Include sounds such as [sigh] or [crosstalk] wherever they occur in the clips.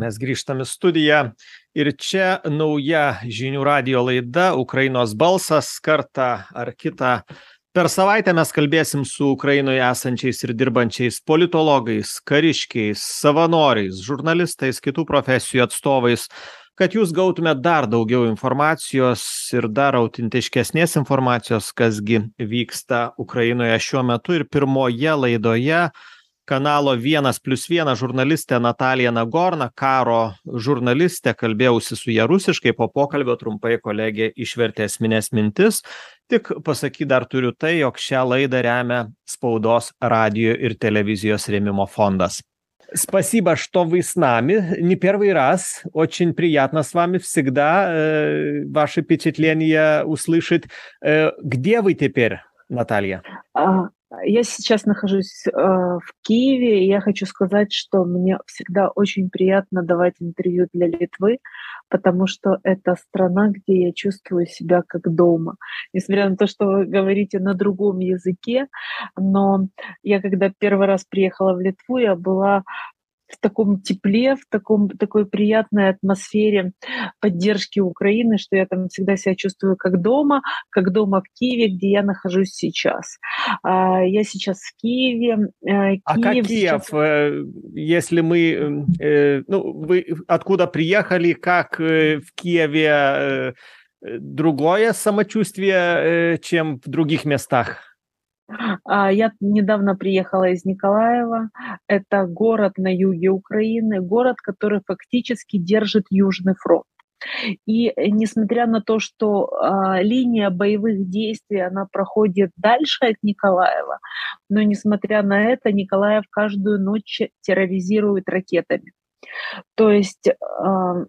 mes grįžtam į studiją. Ir čia nauja žinių radijo laida ukrainos balsas. Kartą ar kitą per savaitę mes kalbėsim su ukrainoje esančiais ir dirbančiais politologais kariškiais savanoriais žurnalistais kitų profesijų atstovais kad jūs gautumėt dar daugiau informacijos ir dar autentiškesnės informacijos kas gi vyksta ukrainoje šiuo metu. Ir pirmoje laidoje kanalo vienas plius vienas žurnalistė natalija nagorna karo žurnalistė kalbėjausi su ja rusiškai po pokalbio trumpai kolegė išvertė esmines mintis tik pasakyt dar turiu tai jog šią laidą remia spaudos radijo ir televizijos rėmimo fondas Спасибо, что вы с нами. Не первый раз. Очень приятно с вами всегда э, ваши впечатления услышать. Э, где вы теперь, Наталья? Я сейчас нахожусь э, в Киеве, и я хочу сказать, что мне всегда очень приятно давать интервью для Литвы, потому что это страна, где я чувствую себя как дома. Несмотря на то, что вы говорите на другом языке, но я когда первый раз приехала в Литву, я была в таком тепле, в таком, такой приятной атмосфере поддержки Украины, что я там всегда себя чувствую как дома, как дома в Киеве, где я нахожусь сейчас. А, я сейчас в Киеве. Э, Киев а как Киев, сейчас... Э, если мы, э, ну, вы откуда приехали, как в Киеве другое самочувствие, чем в других местах? А, я недавно приехала из Николаева. Это город на юге Украины, город, который фактически держит Южный фронт. И э, несмотря на то, что э, линия боевых действий она проходит дальше от Николаева, но несмотря на это Николаев каждую ночь терроризирует ракетами. То есть э,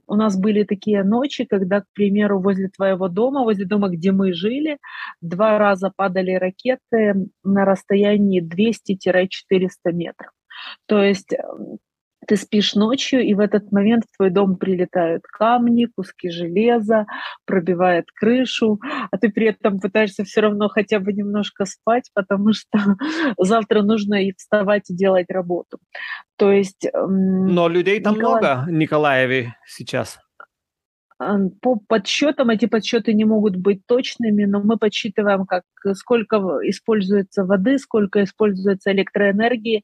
у нас были такие ночи, когда, к примеру, возле твоего дома, возле дома, где мы жили, два раза падали ракеты на расстоянии 200-400 метров. То есть ты спишь ночью, и в этот момент в твой дом прилетают камни, куски железа, пробивает крышу, а ты при этом пытаешься все равно хотя бы немножко спать, потому что [laughs] завтра нужно и вставать и делать работу. То есть... Но людей там Николай... много, Николаеве, сейчас. По подсчетам эти подсчеты не могут быть точными, но мы подсчитываем, как сколько используется воды, сколько используется электроэнергии.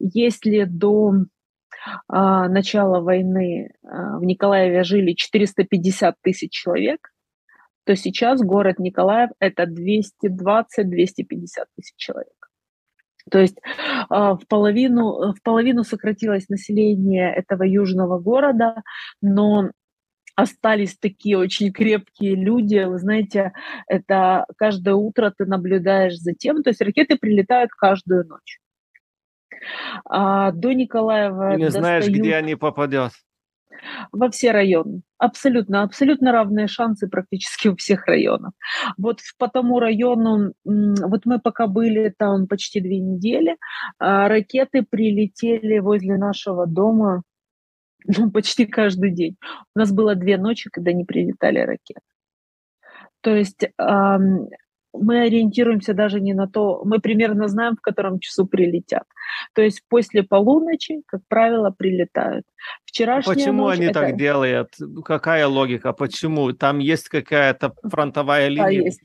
Если до а, начала войны а, в Николаеве жили 450 тысяч человек, то сейчас город Николаев это 220-250 тысяч человек. То есть а, в половину, в половину сократилось население этого южного города, но остались такие очень крепкие люди. Вы знаете, это каждое утро ты наблюдаешь за тем, то есть ракеты прилетают каждую ночь. А до Николаева... Не знаешь, где они попадет? Во все районы. Абсолютно, абсолютно равные шансы практически у всех районов. Вот по тому району, вот мы пока были там почти две недели, а ракеты прилетели возле нашего дома ну, почти каждый день. У нас было две ночи, когда не прилетали ракеты. То есть мы ориентируемся даже не на то, мы примерно знаем, в котором часу прилетят. То есть после полуночи, как правило, прилетают. Вчерашняя Почему ночь они это... так делают? Какая логика? Почему? Там есть какая-то фронтовая линия? Да, есть.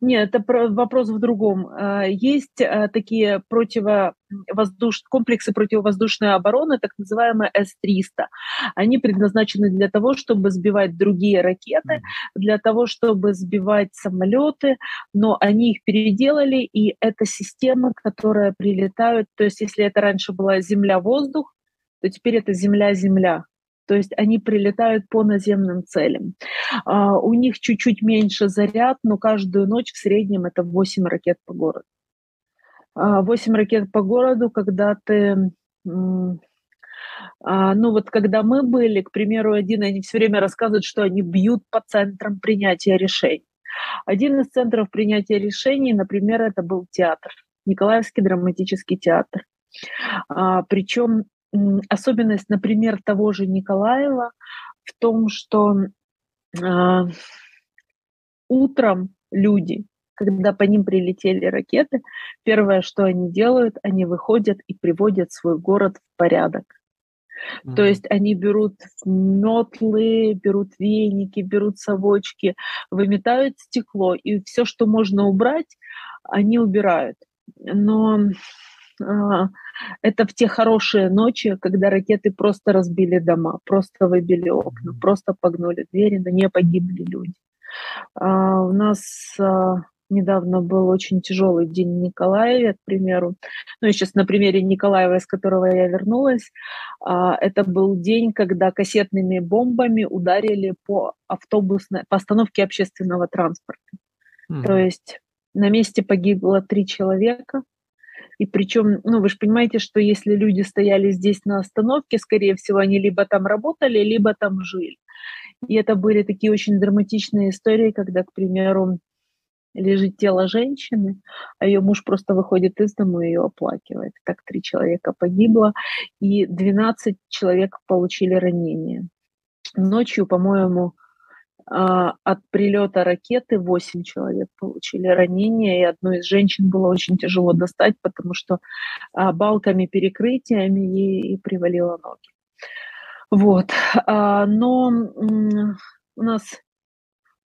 Нет, это вопрос в другом. А, есть а, такие противовоздуш... комплексы противовоздушной обороны, так называемые С-300. Они предназначены для того, чтобы сбивать другие ракеты, для того, чтобы сбивать самолеты, но они их переделали, и это системы, которые прилетают, то есть если это раньше была земля-воздух, то теперь это земля-земля то есть они прилетают по наземным целям. А, у них чуть-чуть меньше заряд, но каждую ночь в среднем это 8 ракет по городу. 8 а, ракет по городу, когда ты а, ну вот когда мы были, к примеру, один, они все время рассказывают, что они бьют по центрам принятия решений. Один из центров принятия решений, например, это был театр, Николаевский драматический театр. А, причем особенность, например, того же Николаева в том, что э, утром люди, когда по ним прилетели ракеты, первое, что они делают, они выходят и приводят свой город в порядок. Mm-hmm. То есть они берут метлы, берут веники, берут совочки, выметают стекло, и все, что можно убрать, они убирают. Но это в те хорошие ночи, когда ракеты просто разбили дома, просто выбили окна, просто погнули двери, но не погибли люди. А, у нас а, недавно был очень тяжелый день в Николаеве, к примеру. Ну, я сейчас на примере Николаева, из которого я вернулась. Это был день, когда кассетными бомбами ударили по автобусной, по остановке общественного транспорта. Mm-hmm. То есть на месте погибло три человека, и причем, ну, вы же понимаете, что если люди стояли здесь на остановке, скорее всего, они либо там работали, либо там жили. И это были такие очень драматичные истории, когда, к примеру, лежит тело женщины, а ее муж просто выходит из дома и ее оплакивает. Так три человека погибло, и 12 человек получили ранения. Ночью, по-моему, от прилета ракеты 8 человек получили ранения, и одной из женщин было очень тяжело достать, потому что а, балками, перекрытиями ей привалило ноги. Вот. А, но у нас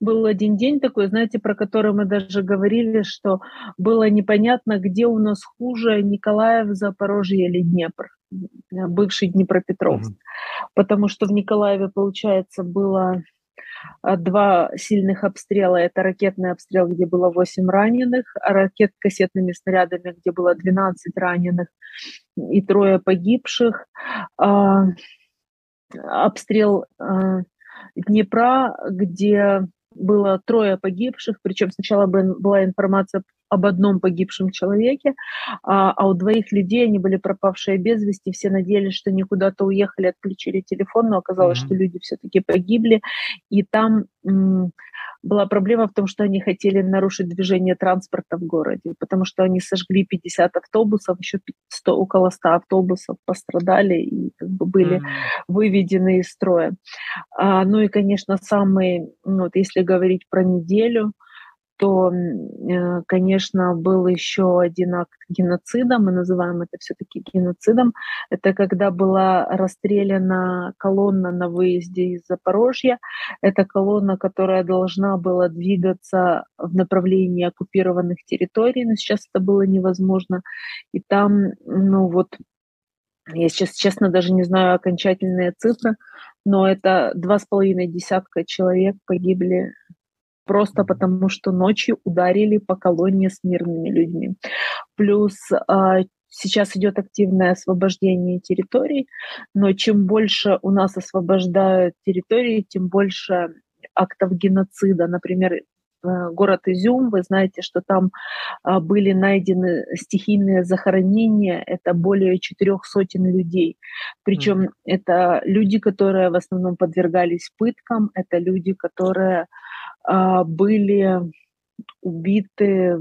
был один день такой, знаете, про который мы даже говорили, что было непонятно, где у нас хуже, Николаев, Запорожье или Днепр, бывший Днепропетровск. Mm-hmm. Потому что в Николаеве, получается, было а, два сильных обстрела. Это ракетный обстрел, где было 8 раненых, а ракет кассетными снарядами, где было 12 раненых и трое погибших. А, обстрел а, Днепра, где было трое погибших, причем сначала была информация об одном погибшем человеке, а, а у двоих людей они были пропавшие без вести, все надеялись, что они куда-то уехали, отключили телефон, но оказалось, mm-hmm. что люди все-таки погибли, и там м- была проблема в том, что они хотели нарушить движение транспорта в городе, потому что они сожгли 50 автобусов, еще 100, около 100 автобусов пострадали и как бы были mm-hmm. выведены из строя. А, ну и, конечно, самый, ну, вот если говорить про неделю, то, э, конечно, был еще один акт геноцида, мы называем это все-таки геноцидом. Это когда была расстреляна колонна на выезде из Запорожья. Это колонна, которая должна была двигаться в направлении оккупированных территорий, но сейчас это было невозможно. И там, ну вот, я сейчас, честно, даже не знаю окончательные цифры, но это два с половиной десятка человек погибли просто потому, что ночью ударили по колонии с мирными людьми. Плюс а, сейчас идет активное освобождение территорий, но чем больше у нас освобождают территории, тем больше актов геноцида. Например, э, город Изюм, вы знаете, что там а, были найдены стихийные захоронения, это более четырех сотен людей. Причем mm. это люди, которые в основном подвергались пыткам, это люди, которые были убиты,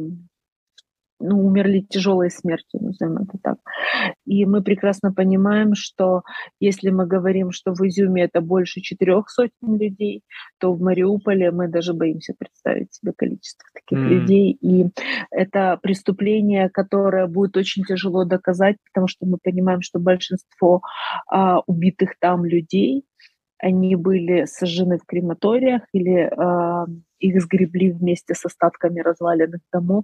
ну, умерли тяжелой смертью, назовем это так. И мы прекрасно понимаем, что если мы говорим, что в Изюме это больше четырех сотен людей, то в Мариуполе мы даже боимся представить себе количество таких mm. людей. И это преступление, которое будет очень тяжело доказать, потому что мы понимаем, что большинство а, убитых там людей они были сожжены в крематориях или э, их сгребли вместе с остатками разваленных домов,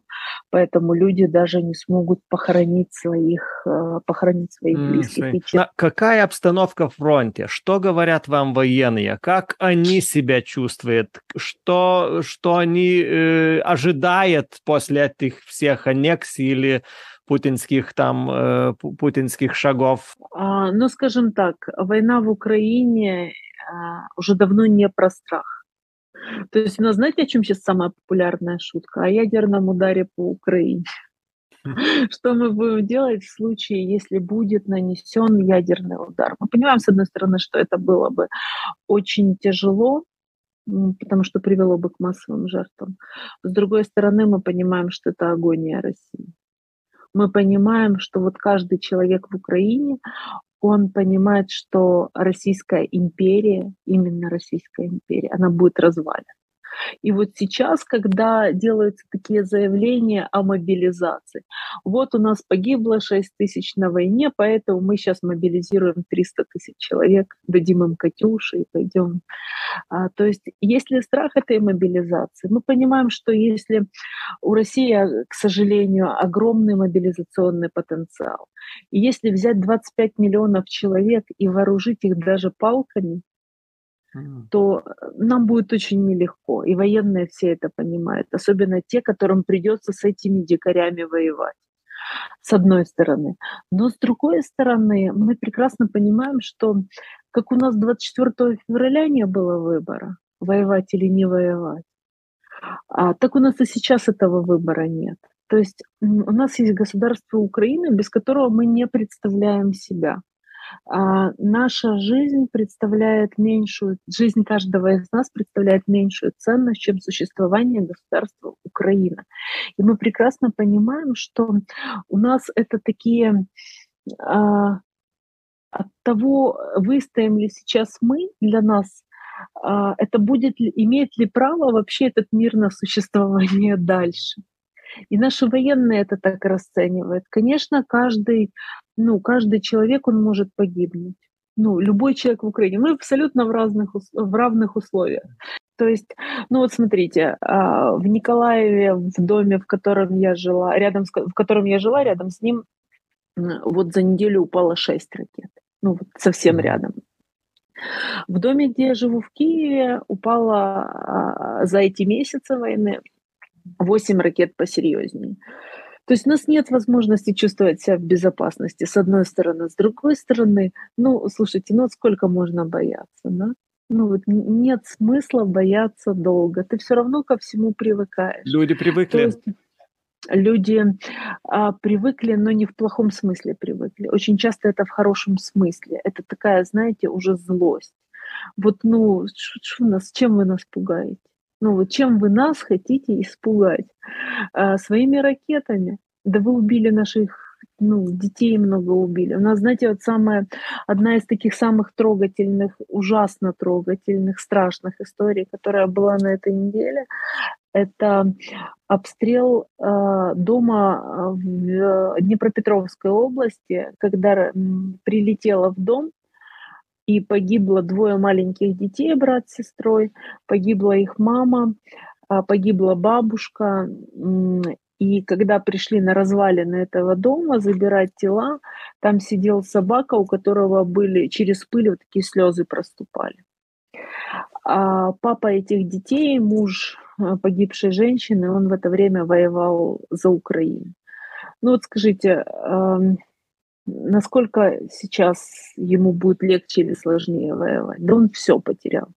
поэтому люди даже не смогут похоронить своих, э, похоронить своих близких. Mm, какая обстановка в фронте? Что говорят вам военные? Как они себя чувствуют? Что, что они э, ожидают после этих всех аннексий или путинских там э, путинских шагов? А, ну, скажем так, война в Украине а, уже давно не про страх. То есть у нас, знаете, о чем сейчас самая популярная шутка? О ядерном ударе по Украине. [laughs] Что мы будем делать в случае, если будет нанесен ядерный удар? Мы понимаем, с одной стороны, что это было бы очень тяжело, потому что привело бы к массовым жертвам. С другой стороны, мы понимаем, что это агония России. Мы понимаем, что вот каждый человек в Украине, он понимает, что Российская империя, именно Российская империя, она будет развалена. И вот сейчас, когда делаются такие заявления о мобилизации, вот у нас погибло 6 тысяч на войне, поэтому мы сейчас мобилизируем 300 тысяч человек, дадим им «Катюши» и пойдем. А, то есть если страх этой мобилизации, мы понимаем, что если у России, а, к сожалению, огромный мобилизационный потенциал, и если взять 25 миллионов человек и вооружить их даже палками, то э, нам будет очень нелегко. И военные все это понимают, особенно те, которым придется с этими дикарями воевать с одной стороны. Но с другой стороны, мы прекрасно понимаем, что как у нас 24 февраля не было выбора, воевать или не воевать, а, так у нас и сейчас этого выбора нет. То есть у нас есть государство Украины, без которого мы не представляем себя. А, наша жизнь представляет меньшую, жизнь каждого из нас представляет меньшую ценность, чем существование государства Украина. И мы прекрасно понимаем, что у нас это такие а, от того, выстоим ли сейчас мы для нас, а, это будет ли, имеет ли право вообще этот мир на существование [laughs] дальше. И наши военные это так расценивают. Конечно, каждый, ну, каждый человек, он может погибнуть. Ну, любой человек в Украине. Мы абсолютно в, разных, в равных условиях. То есть, ну вот смотрите, а, в Николаеве, в доме, в котором я жила, рядом с, в котором я жила, рядом с ним, вот за неделю упало шесть ракет. Ну, вот совсем рядом. В доме, где я живу в Киеве, упало а, за эти месяцы войны 8 ракет посерьезнее. То есть у нас нет возможности чувствовать себя в безопасности, с одной стороны. С другой стороны, ну, слушайте, ну сколько можно бояться, да? Ну вот нет смысла бояться долго. Ты все равно ко всему привыкаешь. Люди привыкли. есть, люди а, привыкли, но не в плохом смысле привыкли. Очень часто это в хорошем смысле. Это такая, знаете, уже злость. Вот, ну, что нас, чем вы нас пугаете? Ну вот чем вы нас хотите испугать? А, своими ракетами. Да вы убили наших ну, детей много убили. У нас, знаете, вот самая, одна из таких самых трогательных, ужасно трогательных, страшных историй, которая была на этой неделе, это обстрел э, дома в Днепропетровской области, когда прилетела в дом и погибло двое маленьких детей, брат с сестрой, погибла их мама, а, погибла бабушка. И когда пришли на развалины этого дома забирать тела, там сидел собака, у которого были через пыль вот такие слезы проступали. А папа этих детей, муж а, погибшей женщины, он в это время воевал за Украину. Ну вот скажите, насколько сейчас ему будет легче или сложнее воевать. Да он все потерял.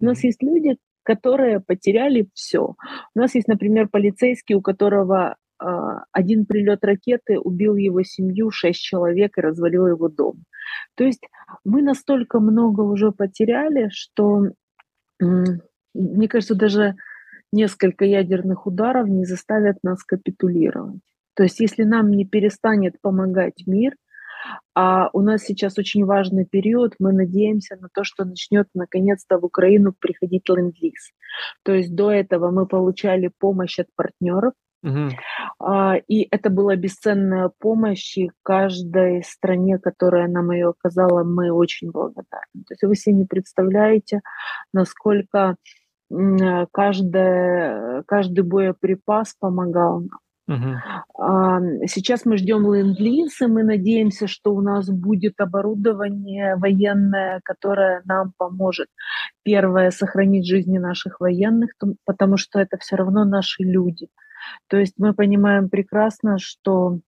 У нас есть люди, которые потеряли все. У нас есть, например, полицейский, у которого э, один прилет ракеты убил его семью, шесть человек и развалил его дом. То есть мы настолько много уже потеряли, что, э, мне кажется, даже несколько ядерных ударов не заставят нас капитулировать. То есть если нам не перестанет помогать мир, а у нас сейчас очень важный период. Мы надеемся на то, что начнет наконец-то в Украину приходить ленд-лиз. То есть до этого мы получали помощь от партнеров, Uh-huh. А, и это была бесценная помощь, и каждой стране, которая нам ее оказала, мы очень благодарны. То есть вы себе не представляете, насколько каждый, каждый боеприпас помогал нам. Сейчас мы ждем ленд-лиз, и мы надеемся, что у нас будет оборудование военное, которое нам поможет. Первое, сохранить жизни наших военных, потому что это все равно наши люди. То есть мы понимаем прекрасно, что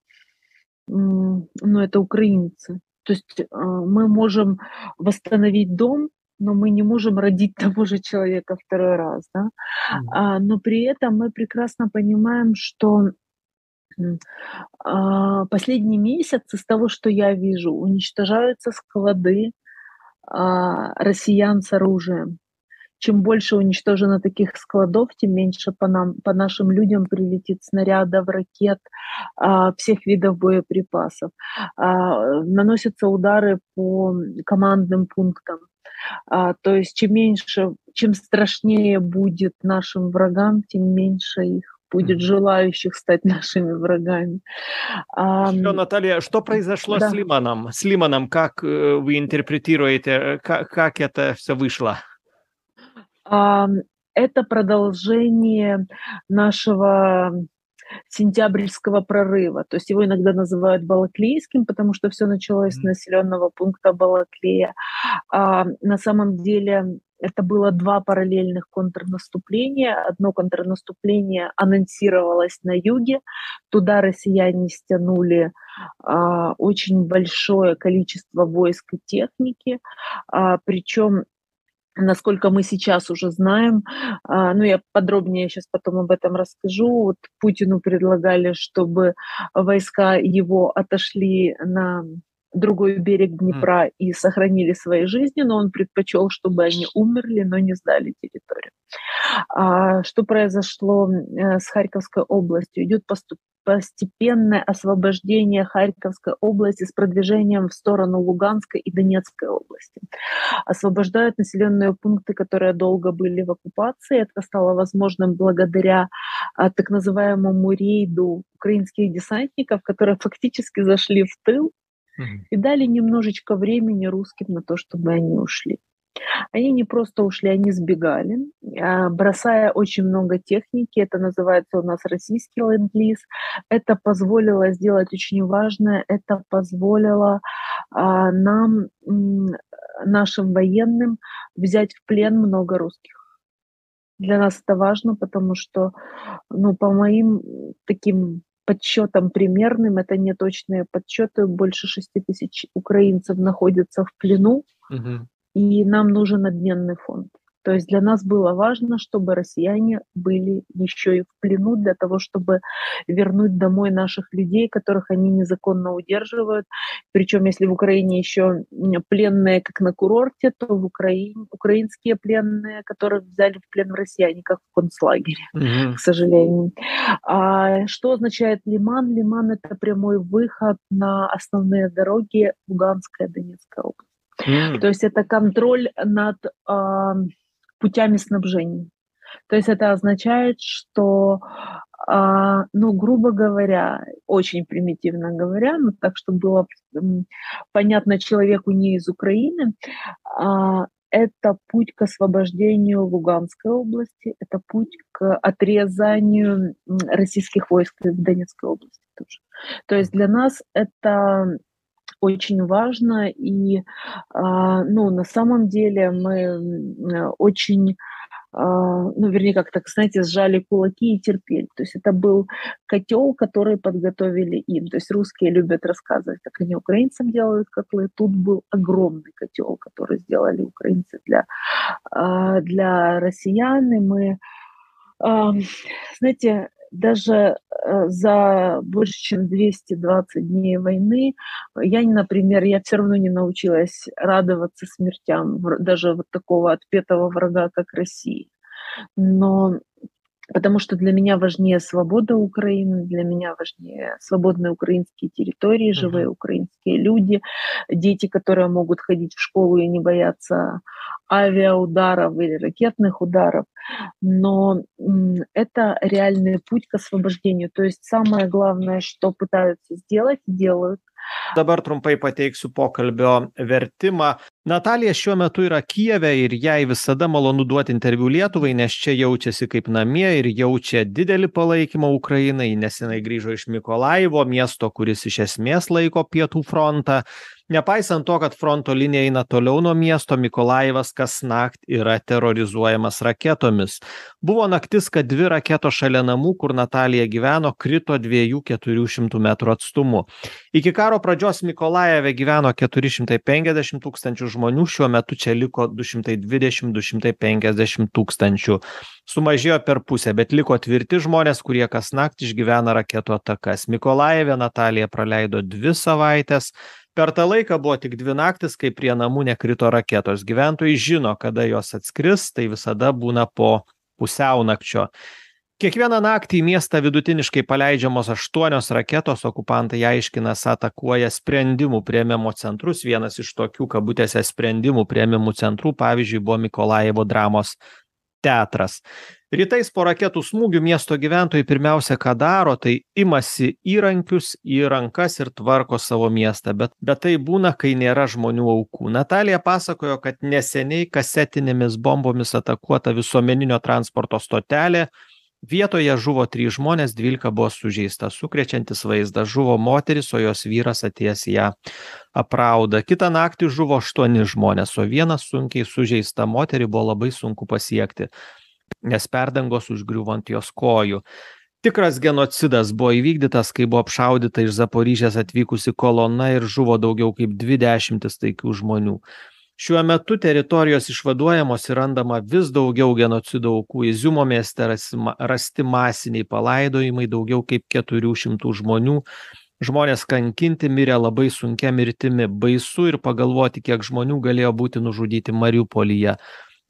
ну, это украинцы. То есть а, мы можем восстановить дом, но мы не можем родить [laughs] того же человека второй раз. Да? Mm-hmm. но при этом мы прекрасно понимаем, что последний месяц из того, что я вижу, уничтожаются склады а, россиян с оружием. Чем больше уничтожено таких складов, тем меньше по, нам, по нашим людям прилетит снарядов, ракет, а, всех видов боеприпасов. Наносятся удары по командным пунктам. То есть чем меньше чем страшнее будет нашим врагам, тем меньше их будет желающих стать [laughs] нашими врагами. Что, Наталья, что произошло да. с Лиманом? С Лиманом, как э, вы интерпретируете, как, как это все вышло? Это продолжение нашего сентябрьского прорыва. То есть его иногда называют Балаклейским, потому что все началось с населенного пункта Балаклея. А на самом деле это было два параллельных контрнаступления. Одно контрнаступление анонсировалось на юге. Туда россияне стянули а, очень большое количество войск и техники. А, причем насколько мы сейчас уже знаем, а, ну я подробнее сейчас потом об этом расскажу, вот Путину предлагали, чтобы войска его отошли на другой берег Днепра mm. и сохранили свои жизни, но он предпочел, чтобы они умерли, но не сдали территорию. А, что произошло э, с Харьковской областью? Идет поступ постепенное освобождение Харьковской области с продвижением в сторону Луганской и Донецкой области. Освобождают населенные пункты, которые долго были в оккупации. Это стало возможным благодаря а, так называемому рейду украинских десантников, которые фактически зашли в тыл и дали немножечко времени русским на то, чтобы они ушли. Они не просто ушли, они сбегали, а, бросая очень много техники. Это называется у нас российский ленд-лиз. Это позволило сделать очень важное. Это позволило а, нам, нашим военным, взять в плен много русских. Для нас это важно, потому что, ну, по моим таким подсчетам примерным, это не точные подсчеты, больше 6 тысяч украинцев находятся в плену, угу. и нам нужен обменный фонд. То есть для нас было важно, чтобы россияне были еще и в плену для того, чтобы вернуть домой наших людей, которых они незаконно удерживают. Причем, если в Украине еще пленные, как на курорте, то в Украине украинские пленные, которых взяли в плен в россияне, как в концлагере, угу. к сожалению. А что означает Лиман? Лиман это прямой выход на основные дороги Луганская, Донецкая область. Mm. То есть это контроль над э, путями снабжения. То есть это означает, что, а, ну, грубо говоря, очень примитивно говоря, ну, так, чтобы было понятно человеку не из Украины, а, это путь к освобождению Луганской области, это путь к отрезанию российских войск в Донецкой области тоже. То есть для нас это очень важно. И, а, ну, на самом деле мы очень а, ну, вернее, как так, знаете, сжали кулаки и терпели. То есть это был котел, который подготовили им. То есть русские любят рассказывать, как они украинцам делают котлы. Тут был огромный котел, который сделали украинцы для, а, для россиян. И мы, знаете, даже э, за больше чем 220 дней войны я, например, я все равно не научилась радоваться смертям даже вот такого отпетого врага, как Россия. Но потому что для меня важнее свобода Украины, для меня важнее свободные украинские территории, живые uh-huh. украинские люди, дети, которые могут ходить в школу и не бояться авиаударов или ракетных ударов. Но это реальный путь к освобождению. То есть самое главное, что пытаются сделать, делают. Dabar trumpai pateiksiu pokalbio vertimą. Natalija šiuo metu yra Kijeve ir jai visada malonu duoti interviu Lietuvai, nes čia jaučiasi kaip namie ir jaučia didelį palaikymą Ukrainai. Nesenai grįžo iš Mikolaivo, miesto, kuris iš esmės laiko pietų frontą nepaisant to kad fronto linija eina toliau nuo miesto mikolajivas kasnakt yra terorizuojamas raketomis buvo naktis kad dvi raketos šalia namų kur natalija gyveno krito dviejų keturių šimtų metrų atstumu iki karo pradžios mikolajeve gyveno keturi šimtai penkiasdešim tūkstančių žmonių šiuo metu čia liko du šimtai dvidešim du šimtai penkiasdešim tūkstančių. Sumažėjo per pusę bet liko tvirti žmonės kurie kasnakt išgyvena raketų atakas. Mikolajeve natalija praleido dvi savaites per tą laiką buvo tik dvi naktys kai prie namų nekrito raketos. Gyventojai žino kada jos atskris tai visada būna po pusiaunakčio kiekvieną naktį į miestą vidutiniškai paleidžiamos aštuonios raketos okupantai aiškina esą atakuoja sprendimų priėmimo centrus. Vienas iš tokių kabutėse sprendimų priėmimų centrų pavyzdžiui buvo mykolajivo dramos teatras. Rytais po raketų smūgių miesto gyventojai pirmiausia ką daro tai imasi įrankius į rankas ir tvarko savo miestą. Bet bet taip būna kai nėra žmonių aukų. Natalija pasakojo kad neseniai kasetinėmis bombomis atakuota visuomeninio transporto stotelė vietoje žuvo trys žmonės dvylika buvo sužeista. Sukrečiantis vaizdas žuvo moteris o jos vyras atėjęs ją aprauda kitą naktį žuvo aštuoni žmonės o vieną sunkiai sužeistą moterį buvo labai sunku pasiekti nes perdangos užgriuvo ant jos kojų. Tikras genocidas buvo įvykdytas kai buvo apšaudyta iš zaporižės atvykusi kolona ir žuvo daugiau kaip dvi dešimtys taikių žmonių šiuo metu teritorijos išvaduojamos ir randama vis daugiau genocido aukų iziumo mieste rasima rasti masiniai palaidojimai daugiau kaip keturių šimtų žmonių. Žmonės kankinti mirė labai sunkia mirtimi. Baisu ir pagalvoti kiek žmonių galėjo būti nužudyti mariupolyje.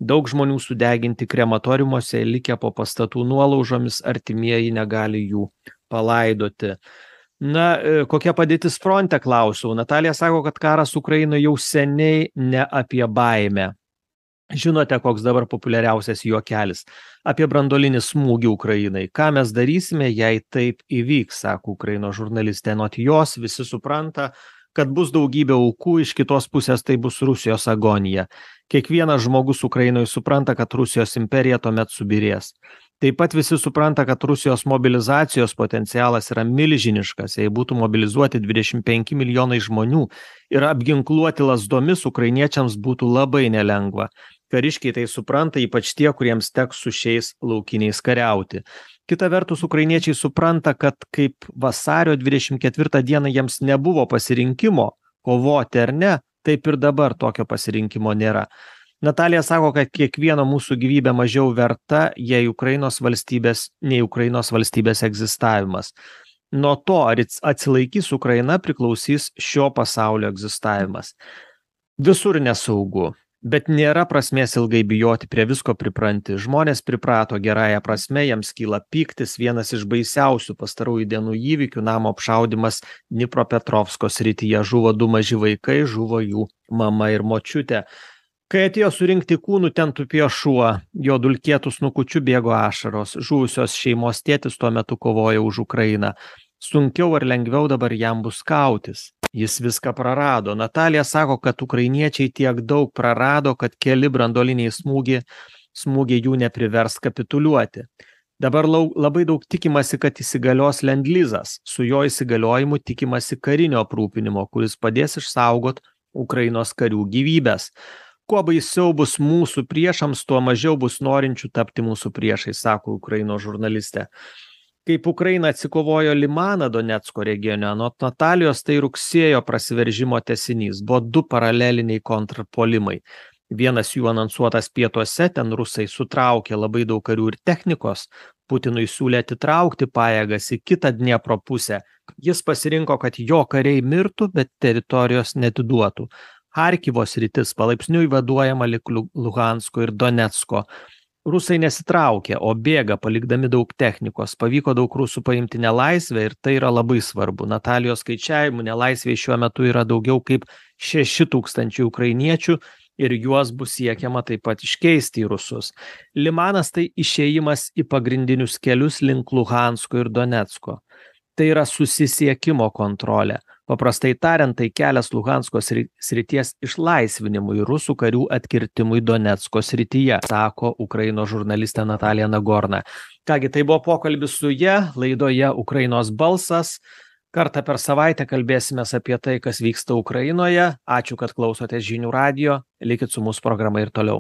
Daug žmonių sudeginti krematoriumuose likę po pastatų nuolaužomis artimieji negali jų palaidoti na kokia padėtis fronte klausiau. Natalija sako kad karas ukrainoj jau seniai ne apie baimę. Žinote koks dabar populiariausias juokelis? Apie branduolinį smūgį ukrainai. Ką mes darysime jei taip įvyks sako ukrainos žurnalistė. Anot jos visi supranta kad bus daugybė aukų iš kitos pusės tai bus rusijos agonija. Kiekvienas žmogus ukrainoj supranta kad rusijos imperija tuomet subyrės taip pat visi supranta kad rusijos mobilizacijos potencialas yra milžiniškas. Jei būtų mobilizuoti dvidešim penki milijonai žmonių ir apginkluoti lazdomis ukrainiečiams būtų labai nelengva. Kariškiai tai supranta ypač tie kuriems teks su šiais laukiniais kariauti. Kita vertus ukrainiečiai supranta kad kaip vasario dvidešim ketvirtą dieną jiems nebuvo pasirinkimo kovoti ar ne taip ir dabar tokio pasirinkimo nėra natalija sako kad kiekvieno mūsų gyvybė mažiau verta jei ukrainos valstybės nei ukrainos valstybės egzistavimas. Nuo to ar atsilaikys ukraina priklausys šio pasaulio egzistavimas. Visur nesaugu bet nėra prasmės ilgai bijoti prie visko pripranti. Žmonės priprato gerąja prasme jiems kyla pyktis vienas iš baisiausių pastarųjų dienų įvykių namo apšaudymas dnipropetrovsko srityje. Žuvo du maži vaikai žuvo jų mama ir močiutė kai atėjo surinkti kūnų ten tupėjo šuo. Jo dulkėtu snukučiu bėgo ašaros. Žuvusios šeimos tėtis tuo metu kovojo už ukrainą. Sunkiau ar lengviau dabar jam bus kautis. Jis viską prarado. Natalija sako kad ukrainiečiai tiek daug prarado kad keli branduoliniai smūgiai smūgiai jų neprivers kapituliuoti. Dabar lau labai daug tikimasi kad įsigalios lendlizas. Su jo įsigaliojimu tikimasi karinio aprūpinimo kuris padės išsaugot ukrainos karių gyvybes kuo baisiau bus mūsų priešams tuo mažiau bus norinčių tapti mūsų priešais sako ukrainos žurnalistė. Kaip ukraina atsikovojo limaną donecko regione anot natalijos tai rugsėjo prasiveržimo tęsinys buvo du paraleliniai kontrpuolimai. Vienas jų anonsuotas pietuose ten rusai sutraukė labai daug karių ir technikos putinui siūlė atitraukti pajėgas į kitą dniepro pusę. Jis pasirinko kad jo kariai mirtų bet teritorijos neatiduotų charkivo sritis palaipsniui vaduojama lig luhansko ir donecko rusai nesitraukia o bėga palikdami daug technikos. Pavyko daug rusų paimti nelaisvę ir tai yra labai svarbu. Natalijos skaičiavimu nelaisvėj šiuo metu yra daugiau kaip šeši tūkstančiai ukrainiečių ir juos bus siekiama taip pat iškeisti į rusus. Limanas tai išėjimas į pagrindinius kelius link luhansko ir donecko tai yra susisiekimo kontrolė paprastai tariant tai kelias luhansko sri srities išlaisvinimui rusų karių atkirtimui donecko srityje sako ukrainos žurnalistė natalija nagorna. Ką gi tai buvo pokalbis su ja laidoje ukrainos balsas. Kartą per savaitę kalbėsimės apie tai kas vyksta ukrainoje. Ačiū kad klausotės žinių radijo. Likit su mūsų programa ir toliau